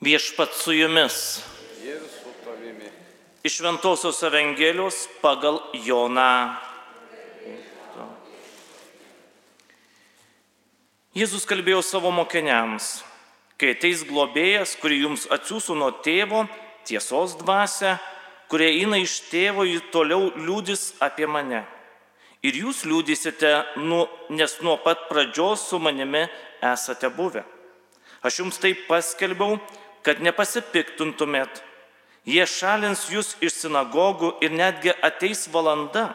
Viešpat su jumis. ir su tavimi. Iš Ventosios Evangelijos pagal Joną. Jėzus kalbėjo savo mokiniams, kai ateis globėjas, kurį jums atsiųsų nuo tėvo, tiesos dvasia, kurie eina iš tėvo, jį toliau liūdis apie mane. Ir jūs liūdysite, nu, nes nuo pat pradžios su manimi esate buvę. Aš jums tai paskelbiau, kad nepasipiktintumėt. Jie šalins jūs iš sinagogų ir netgi ateis valanda,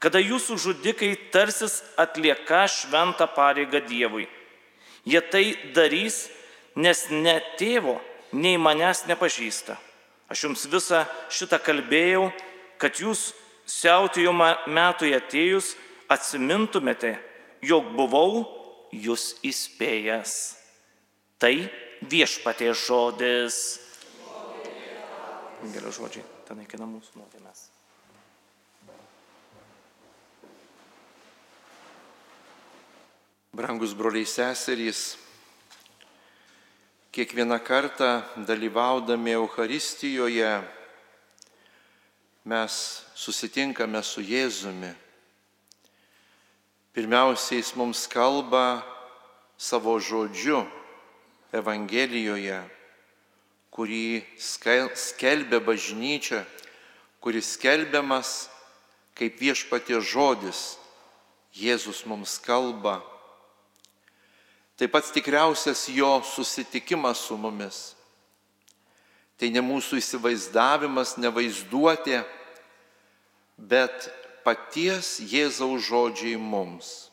kada jūsų žudikai tarsis atlieka šventą pareigą Dievui. Jie tai darys, nes ne tėvo, nei manęs nepažįsta. Aš jums visą šitą kalbėjau, kad jūs siautėjimo metui atėjus atsimintumėte, jog buvau jūs įspėjęs. Tai viešpatie žodis. Gerai žodžiai, ten naikina mūsų nuodėmės. Brangus broliai seserys, kiekvieną kartą dalyvaudami Euharistijoje mes susitinkame su Jėzumi. Pirmiausiai jis mums kalba savo žodžiu Evangelijoje, kurį skelbia bažnyčia, kuris skelbiamas kaip viešpatie žodis. Jėzus mums kalba Tai pats tikriausias jo susitikimas su mumis. Tai ne mūsų įsivaizdavimas, ne vaizduotė, bet paties Jėzaus žodžiai mums.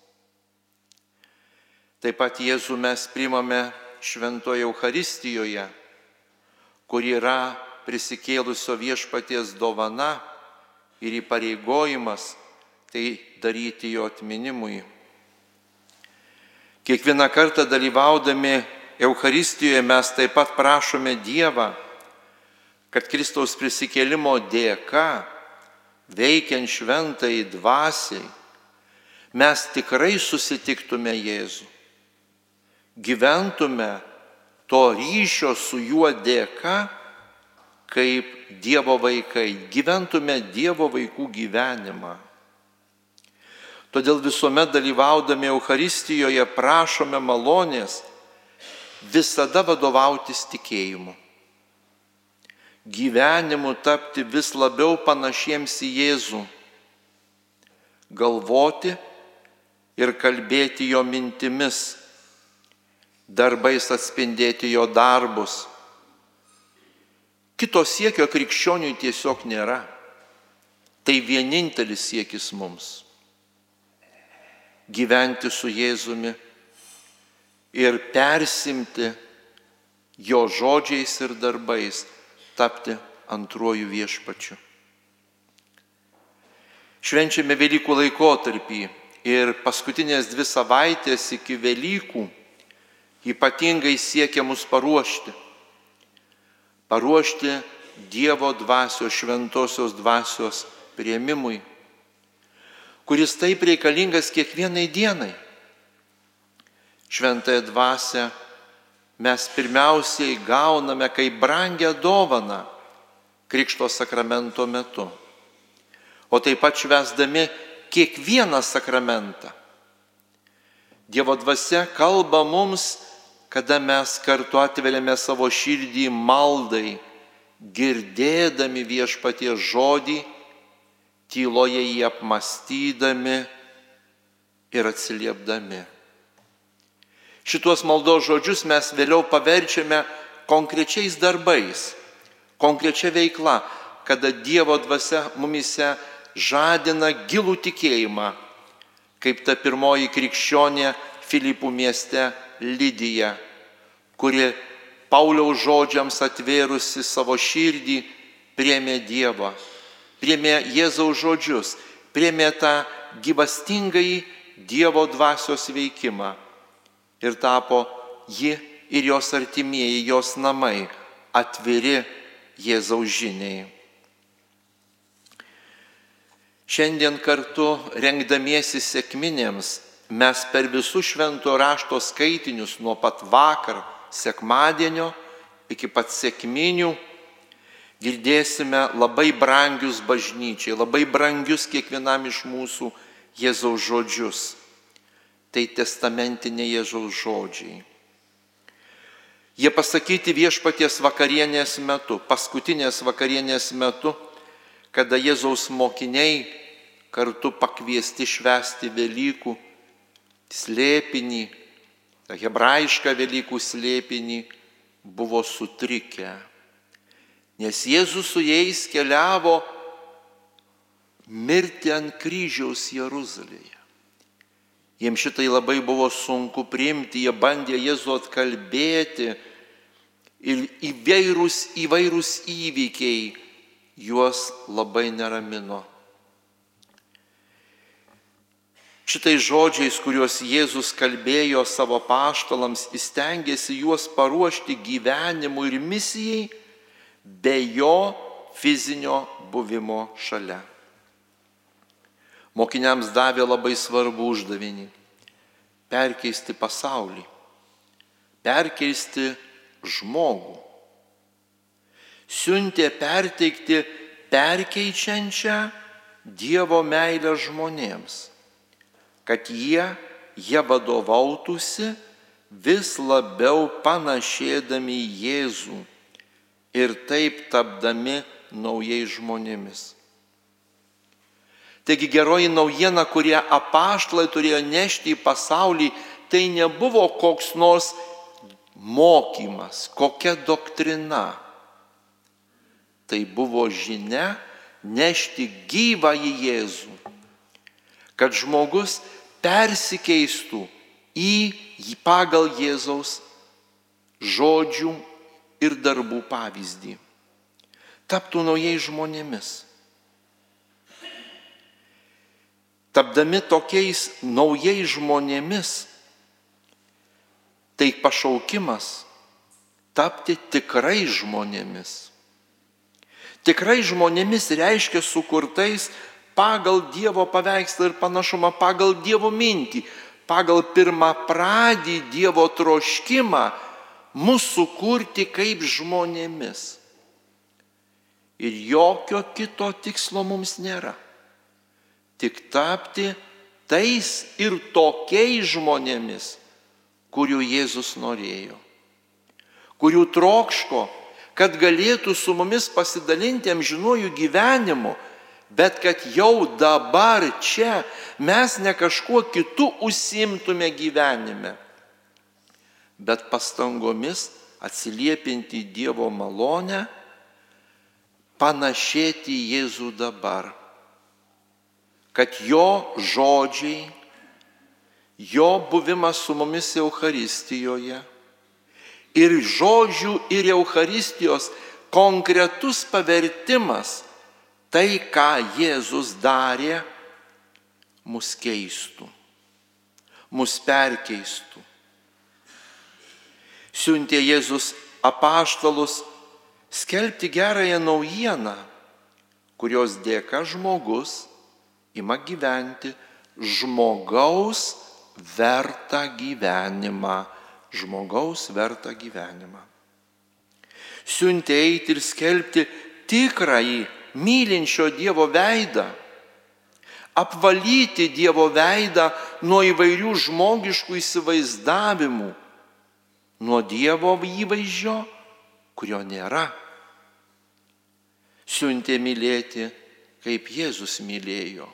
Taip pat Jėzų mes primame Šventoje Euharistijoje, kur yra prisikėlusio viešpaties dovana ir įpareigojimas tai daryti jo atminimui. Kiekvieną kartą dalyvaudami Euharistijoje mes taip pat prašome Dievą, kad Kristaus prisikėlimo dėka, veikiant šventai dvasiai, mes tikrai susitiktume Jėzų, gyventume to ryšio su juo dėka, kaip Dievo vaikai, gyventume Dievo vaikų gyvenimą. Todėl visuomet dalyvaudami Euharistijoje prašome malonės visada vadovautis tikėjimu. Gyvenimu tapti vis labiau panašiems į Jėzų. Galvoti ir kalbėti jo mintimis, darbais atspindėti jo darbus. Kito siekio krikščioniui tiesiog nėra. Tai vienintelis siekis mums gyventi su Jėzumi ir persimti jo žodžiais ir darbais, tapti antruoju viešpačiu. Švenčiame Velykų laikotarpį ir paskutinės dvi savaitės iki Velykų ypatingai siekia mus paruošti. Paruošti Dievo dvasios, šventosios dvasios prieimimui kuris taip reikalingas kiekvienai dienai. Šventąją dvasę mes pirmiausiai gauname kaip brangę dovaną Krikšto sakramento metu, o taip pat švesdami kiekvieną sakramentą. Dievo dvasia kalba mums, kada mes kartu atveriame savo širdį maldai, girdėdami viešpatie žodį tyloje jį apmastydami ir atsiliepdami. Šitos maldos žodžius mes vėliau paverčiame konkrečiais darbais, konkrečia veikla, kada Dievo dvasia mumise žadina gilų tikėjimą, kaip ta pirmoji krikščionė Filipų mieste Lydija, kuri Pauliaus žodžiams atvėrusi savo širdį priemė Dievą priemė Jėzaus žodžius, priemė tą gyvastingąjį Dievo dvasios veikimą ir tapo ji ir jos artimieji, jos namai atviri Jėzaus žiniai. Šiandien kartu rengdamiesi sėkminėms mes per visus švento rašto skaitinius nuo pat vakar, sekmadienio iki pat sėkminių girdėsime labai brangius bažnyčiai, labai brangius kiekvienam iš mūsų Jėzaus žodžius. Tai testamentinė Jėzaus žodžiai. Jie pasakyti viešpaties vakarienės metu, paskutinės vakarienės metu, kada Jėzaus mokiniai kartu pakviesti švesti Velykų slėpinį, hebrajišką Velykų slėpinį, buvo sutrikę nes Jėzus su jais keliavo mirti ant kryžiaus Jeruzalėje. Jiems šitai labai buvo sunku priimti, jie bandė Jėzų atkalbėti ir įvairūs, įvairūs įvykiai juos labai neramino. Šitai žodžiais, kuriuos Jėzus kalbėjo savo paštalams, įstengėsi juos paruošti gyvenimui ir misijai, be jo fizinio buvimo šalia. Mokiniams davė labai svarbų uždavinį - perkeisti pasaulį, perkeisti žmogų. Siuntė perteikti perkeičiančią Dievo meilę žmonėms, kad jie, jie vadovautųsi vis labiau panašėdami į Jėzų ir taip tapdami naujais žmonėmis. Taigi geroji naujiena, kurią apaštlai turėjo nešti į pasaulį, tai nebuvo koks nors mokymas, kokia doktrina. Tai buvo žinia nešti gyvą į Jėzų, kad žmogus persikeistų į pagal Jėzaus žodžių ir darbų pavyzdį. Taptų naujais žmonėmis. Tapdami tokiais naujais žmonėmis, tai pašaukimas tapti tikrai žmonėmis. Tikrai žmonėmis reiškia sukurtais pagal Dievo paveikslą ir panašumą, pagal Dievo mintį, pagal pirmą pradį Dievo troškimą mūsų kurti kaip žmonėmis. Ir jokio kito tikslo mums nėra. Tik tapti tais ir tokiais žmonėmis, kurių Jėzus norėjo. Kurių trokško, kad galėtų su mumis pasidalinti amžinuoju gyvenimu, bet kad jau dabar čia mes ne kažkuo kitu užsimtume gyvenime bet pastangomis atsiliepinti Dievo malonę, panašėti Jėzų dabar, kad jo žodžiai, jo buvimas su mumis Euharistijoje ir žodžių ir Euharistijos konkretus pavertimas, tai ką Jėzus darė, mus keistų, mus perkeistų siuntė Jėzus apaštalus skelbti gerąją naujieną, kurios dėka žmogus ima gyventi žmogaus vertą gyvenimą. Žmogaus vertą gyvenimą. Siuntė eiti ir skelbti tikrąjį mylinčio Dievo veidą apvalyti Dievo veidą nuo įvairių žmogiškų įsivaizdavimų, nuo Dievo įvaizdžio, kurio nėra. Siuntė mylėti, kaip Jėzus mylėjo.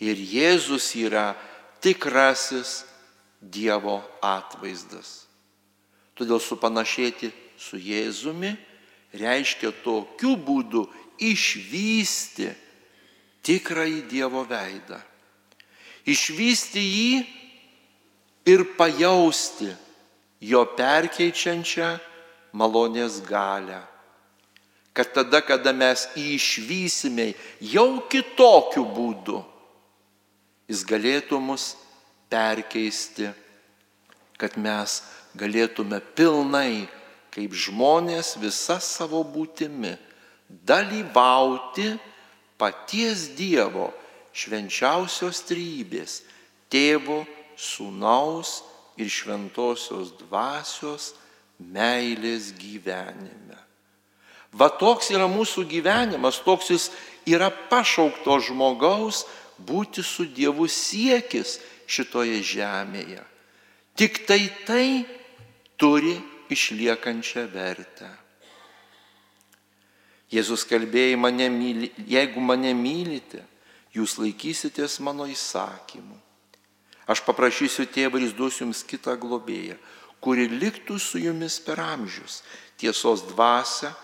Ir Jėzus yra tikrasis Dievo atvaizdas. Todėl supanašėti su Jėzumi reiškia tokiu būdu išvysti tikrąjį Dievo veidą. Išvysti jį ir pajausti jo perkeičiančią malonės galę. Kad tada, kada mes jį išvysime jau kitokiu būdu, jis galėtų mus perkeisti, kad mes galėtume pilnai, kaip žmonės visa savo būtimi, dalyvauti paties Dievo švenčiausios trybės, tėvo, sūnaus ir šventosios dvasios meilės gyvenime. Va toks yra mūsų gyvenimas, toks jis yra pašaukto žmogaus būti su Dievu siekis šitoje žemėje. Tik tai tai turi išliekančią vertę. Jėzus kalbėjo, mane myli, jeigu mane mylite, jūs laikysitės mano įsakymų. Aš paprašysiu tėvą ir jis duos jums kitą globėją, kuri liktų su jumis per amžius, tiesos dvasia,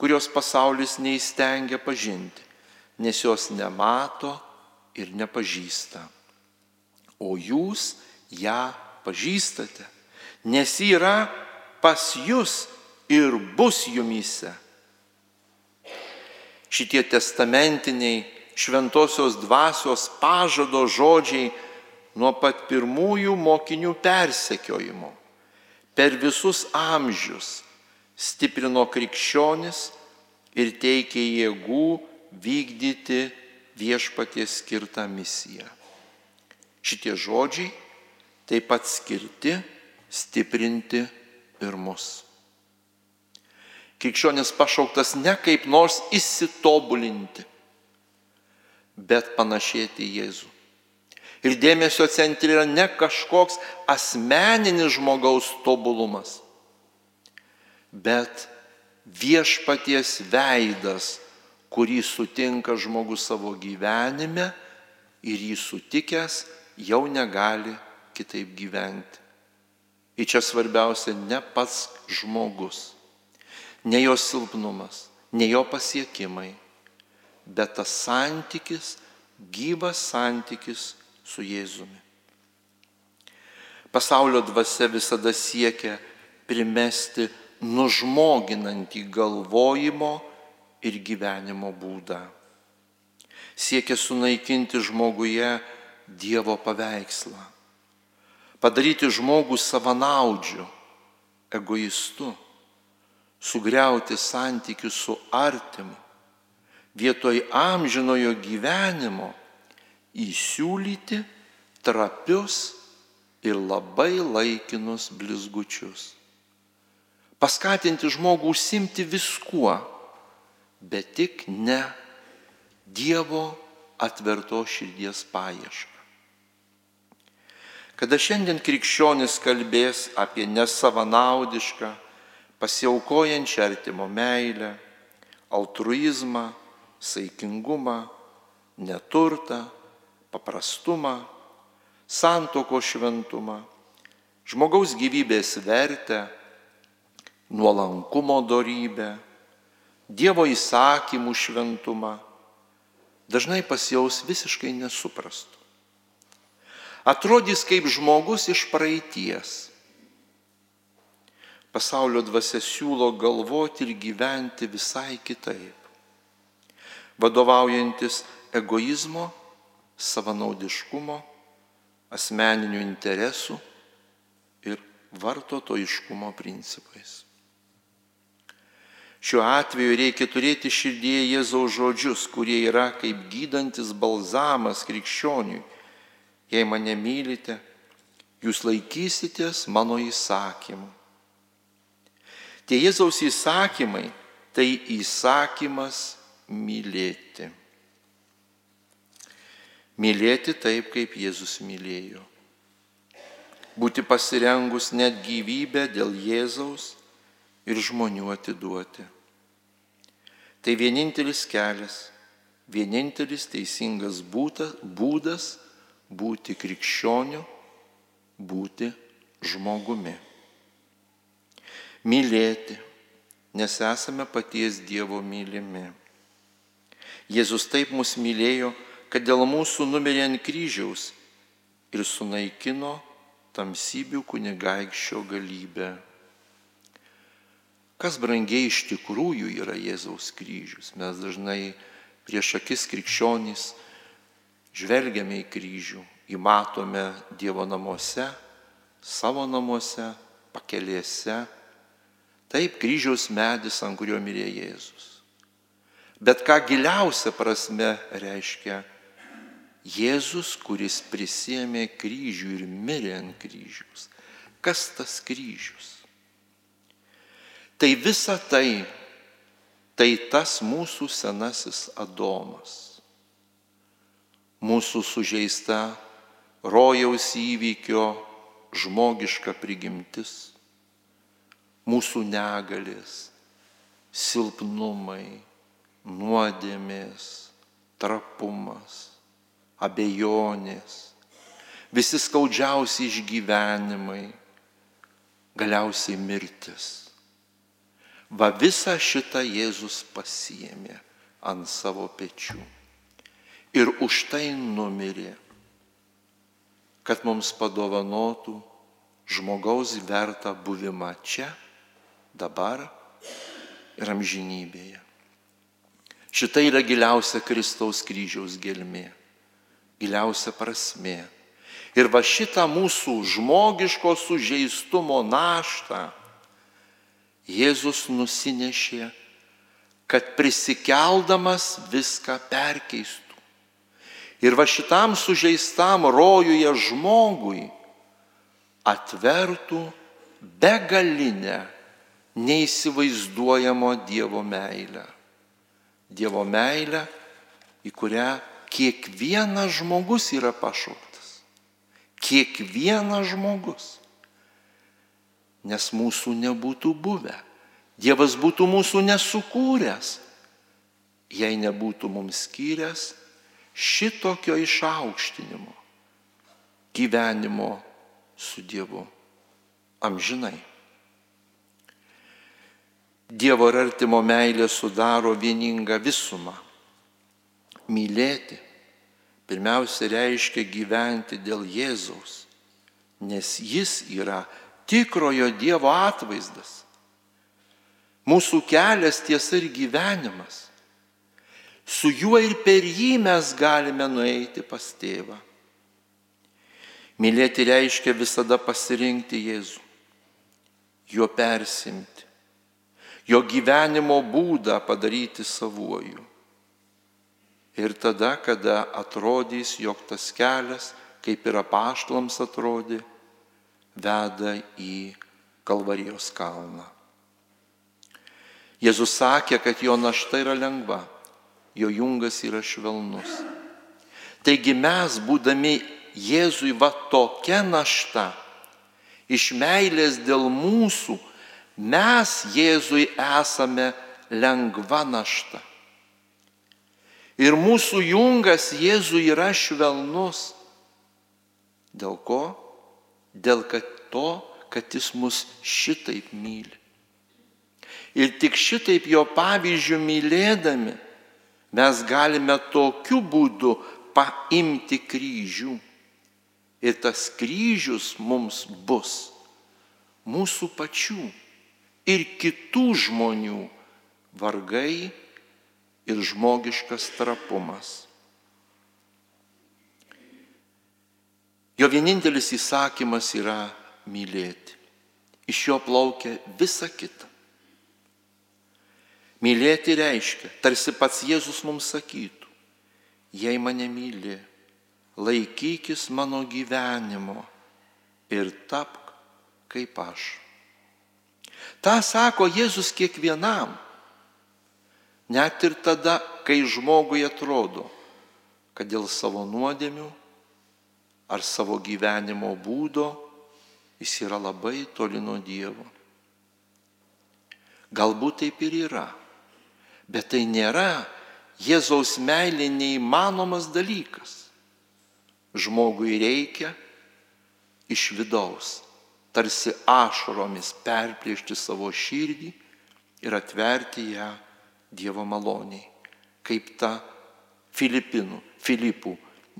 kurios pasaulis neįstengia pažinti, nes jos nemato ir nepažįsta. O jūs ją pažįstate, nes yra pas jūs ir bus jumise šitie testamentiniai šventosios dvasios pažado žodžiai nuo pat pirmųjų mokinių persekiojimo per visus amžius stiprino krikščionis ir teikė jėgų vykdyti viešpaties skirtą misiją. Šitie žodžiai taip pat skirti stiprinti ir mus. Krikščionis pašauktas ne kaip nors įsitobulinti, bet panašėti į Jėzų. Ir dėmesio centre yra ne kažkoks asmeninis žmogaus tobulumas, bet viešpaties veidas, kurį sutinka žmogus savo gyvenime ir jį sutikęs jau negali kitaip gyventi. Ir čia svarbiausia ne pats žmogus ne jo silpnumas, ne jo pasiekimai, bet tas santykis, gyvas santykis su Jėzumi. Pasaulio dvasia visada siekia primesti nužmoginantį galvojimo ir gyvenimo būdą. Siekia sunaikinti žmoguje Dievo paveikslą. Padaryti žmogų savanaudžiu, egoistu sugriauti santykius su artimu, vietoj amžinojo gyvenimo įsiūlyti trapius ir labai laikinus blizgučius. Paskatinti žmogų užsimti viskuo, bet tik ne Dievo atverto širdies paiešką. Kada šiandien krikščionis kalbės apie nesavanaudišką, pasiaukojančią artimo meilę, altruizmą, saikingumą, neturtą, paprastumą, santoko šventumą, žmogaus gyvybės vertę, nuolankumo darybę, Dievo įsakymų šventumą, dažnai pasijaus visiškai nesuprastu. Atrodys kaip žmogus iš praeities pasaulio dvasia siūlo galvoti ir gyventi visai kitaip. Vadovaujantis egoizmo, savanaudiškumo, asmeninių interesų ir vartotojiškumo principais. Šiuo atveju reikia turėti širdėje Jėzaus žodžius, kurie yra kaip gydantis balzamas krikščioniui. Jei mane mylite, jūs laikysitės mano įsakymų Tie Jėzaus įsakymai tai įsakymas mylėti. Mylėti taip, kaip Jėzus mylėjo. Būti pasirengus net gyvybę dėl Jėzaus ir žmonių atiduoti. Tai vienintelis kelias, vienintelis teisingas būtas, būdas būti krikščioniu, būti žmogumi mylėti, nes esame paties Dievo mylimi. Jėzus taip mus mylėjo, kad dėl mūsų numirė ant kryžiaus ir sunaikino tamsybių kunigaikščio galybę. Kas brangiai iš tikrųjų yra Jėzaus kryžius? Mes dažnai prieš akis krikščionys žvelgiame į kryžių, įmatome Dievo namuose, savo namuose, pakelėse, Taip, kryžiaus medis, ant kurio mirė Jėzus. Bet ką giliausia prasme reiškia Jėzus, kuris prisėmė kryžių ir mirė ant kryžiaus. Kas tas kryžius? Tai visa tai, tai tas mūsų senasis Adomas. Mūsų sužeista rojaus įvykio žmogiška prigimtis, mūsų negalės, silpnumai, nuodėmės, trapumas, abejonės, visi skaudžiausi išgyvenimai, galiausiai mirtis. Va visą šitą Jėzus pasiemė ant savo pečių ir už tai numirė, kad mums padovanotų žmogaus vertą buvimą čia, dabar ir amžinybėje. Šita yra giliausia Kristaus kryžiaus gelmė, giliausia prasmė. Ir va šitą mūsų žmogiško sužeistumo naštą Jėzus nusinešė, kad prisikeldamas viską perkeistų. Ir va šitam sužeistam rojuje žmogui atvertų begalinę neįsivaizduojamo Dievo meilę. Dievo meilę, į kurią kiekvienas žmogus yra pašauktas. Kiekvienas žmogus. Nes mūsų nebūtų buvę. Dievas būtų mūsų nesukūręs, jei nebūtų mums skyręs šitokio išaukštinimo, gyvenimo su Dievu amžinai. Dievo ir artimo meilė sudaro vieningą visumą. Mylėti pirmiausia reiškia gyventi dėl Jėzaus, nes Jis yra tikrojo Dievo atvaizdas. Mūsų kelias tiesa ir gyvenimas. Su juo ir per jį mes galime nueiti pas tėvą. Mylėti reiškia visada pasirinkti Jėzų, juo persimti jo gyvenimo būdą padaryti savuoju. Ir tada, kada atrodys, jog tas kelias, kaip ir apaštlams atrodė, veda į Kalvarijos kalną. Jėzus sakė, kad jo našta yra lengva, jo jungas yra švelnus. Taigi mes, būdami Jėzui va tokia našta, iš meilės dėl mūsų, Mes Jėzui esame lengva našta. Ir mūsų jungas Jėzui yra švelnus. Dėl ko? Dėl kad to, kad jis mus šitaip myli. Ir tik šitaip jo pavyzdžių mylėdami mes galime tokiu būdu paimti kryžių. Ir tas kryžius mums bus mūsų pačių ir kitų žmonių vargai ir žmogiškas trapumas. Jo vienintelis įsakymas yra mylėti. Iš jo plaukia visa kita. Mylėti reiškia, tarsi pats Jėzus mums sakytų, jei mane myli, laikykis mano gyvenimo ir tapk kaip aš. Ta sako Jėzus kiekvienam. Net ir tada, kai žmogui atrodo, kad dėl savo nuodėmių ar savo gyvenimo būdo jis yra labai toli nuo Dievo. Galbūt taip ir yra, bet tai nėra Jėzaus meilė neįmanomas dalykas. Žmogui reikia iš vidaus tarsi ašaromis perplėšti savo širdį ir atverti ją Dievo maloniai, kaip ta Filipinų, Filipų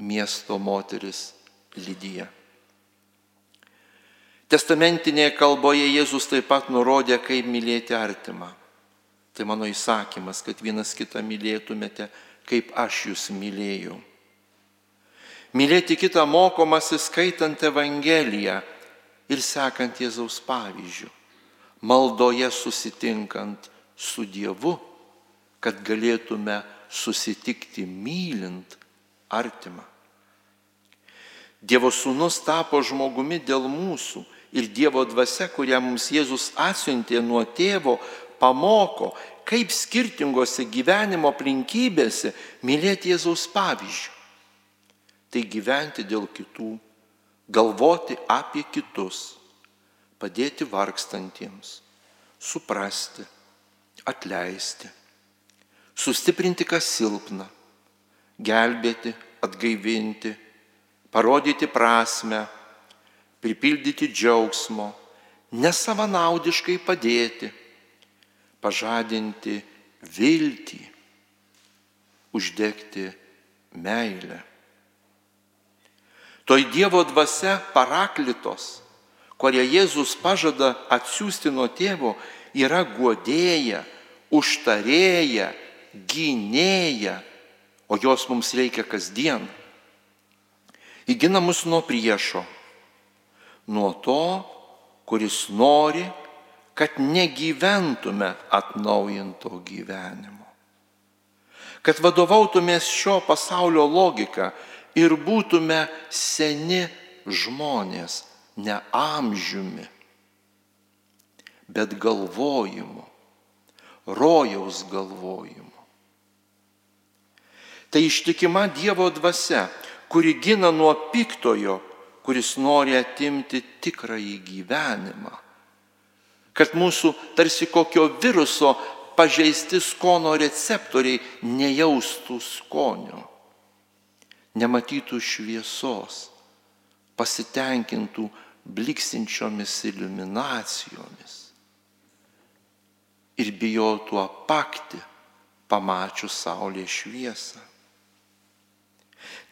miesto moteris Lydija. Testamentinėje kalboje Jėzus taip pat nurodė, kaip mylėti artimą. Tai mano įsakymas, kad vienas kitą mylėtumėte, kaip aš jūs mylėjau. Mylėti kitą mokomasi skaitant Evangeliją, ir sekant Jėzaus pavyzdžių, maldoje susitinkant su Dievu, kad galėtume susitikti mylint artimą. Dievo sūnus tapo žmogumi dėl mūsų ir Dievo dvasia, kurią mums Jėzus atsiuntė nuo tėvo, pamoko, kaip skirtingose gyvenimo aplinkybėse mylėti Jėzaus pavyzdžių. Tai gyventi dėl kitų, galvoti apie kitus, padėti vargstantiems, suprasti, atleisti, sustiprinti kas silpna, gelbėti, atgaivinti, parodyti prasme, pripildyti džiaugsmo, nesavanaudiškai padėti, pažadinti viltį, uždegti meilę. Toj Dievo dvasia paraklitos, kurią Jėzus pažada atsiųsti nuo tėvo, yra guodėja, užtarėja, gynėja, o jos mums reikia kasdien. Įgina mus nuo priešo, nuo to, kuris nori, kad negyventume atnaujinto gyvenimo. Kad vadovautumės šio pasaulio logika ir būtume seni žmonės, ne amžiumi, bet galvojimu, rojaus galvojimu. Tai ištikima Dievo dvasia, kuri gina nuo piktojo, kuris nori atimti tikrąjį gyvenimą. Kad mūsų tarsi kokio viruso pažeisti skono receptoriai nejaustų skonio, nematytų šviesos, pasitenkintų bliksinčiomis iliuminacijomis ir bijotų apakti pamačius Saulės šviesą.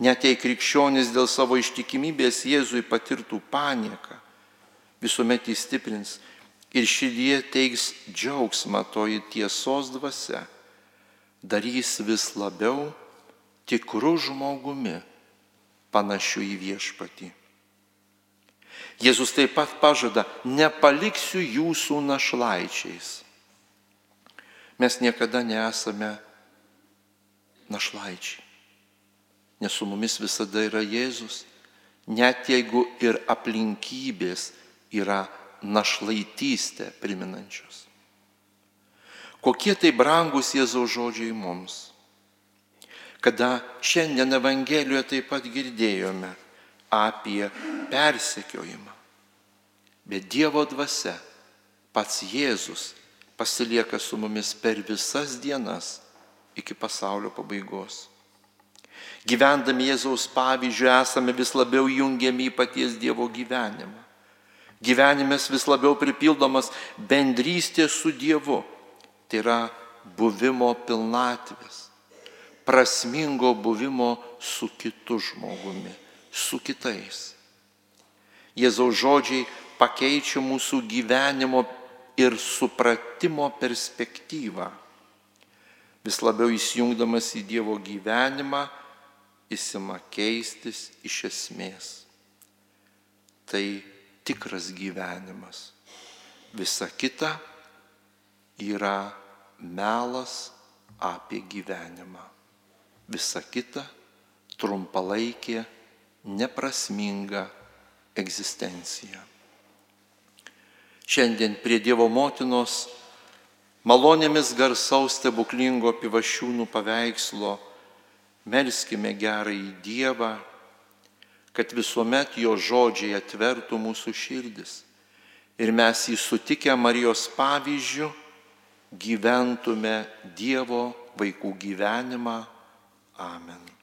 Net jei krikščionis dėl savo ištikimybės Jėzui patirtų panieką, visuomet įstiprins ir širdie teiks džiaugsmą toji tiesos dvasia, darys vis labiau tikrų žmogumi, panašiu į viešpatį. Jėzus taip pat pažada, nepaliksiu jūsų našlaičiais. Mes niekada nesame našlaičiai nes su mumis visada yra Jėzus, net jeigu ir aplinkybės yra našlaitystę priminančios. Kokie tai brangus Jėzaus žodžiai mums. Kada šiandien Evangelijoje taip pat girdėjome apie persekiojimą. Bet Dievo dvasia, pats Jėzus pasilieka su mumis per visas dienas iki pasaulio pabaigos. Gyvendami Jėzaus pavyzdžių esame vis labiau jungiami į paties Dievo gyvenimą. Gyvenimas vis labiau pripildomas bendrystė su Dievu. Tai yra buvimo pilnatvės, prasmingo buvimo su kitu žmogumi, su kitais. Jėzaus žodžiai pakeičia mūsų gyvenimo ir supratimo perspektyvą. Vis labiau įsijungdamas į Dievo gyvenimą, jis ima keistis iš esmės. Tai tikras gyvenimas. Visa kita yra melas apie gyvenimą. Visa kita trumpalaikė, neprasminga egzistencija. Šiandien prie Dievo motinos malonėmis garsaus stebuklingo pivašiūnų paveikslo Melskime gerąjį Dievą, kad visuomet jo žodžiai atvertų mūsų širdis ir mes jį sutikę Marijos pavyzdžių gyventume Dievo vaikų gyvenimą. Amen.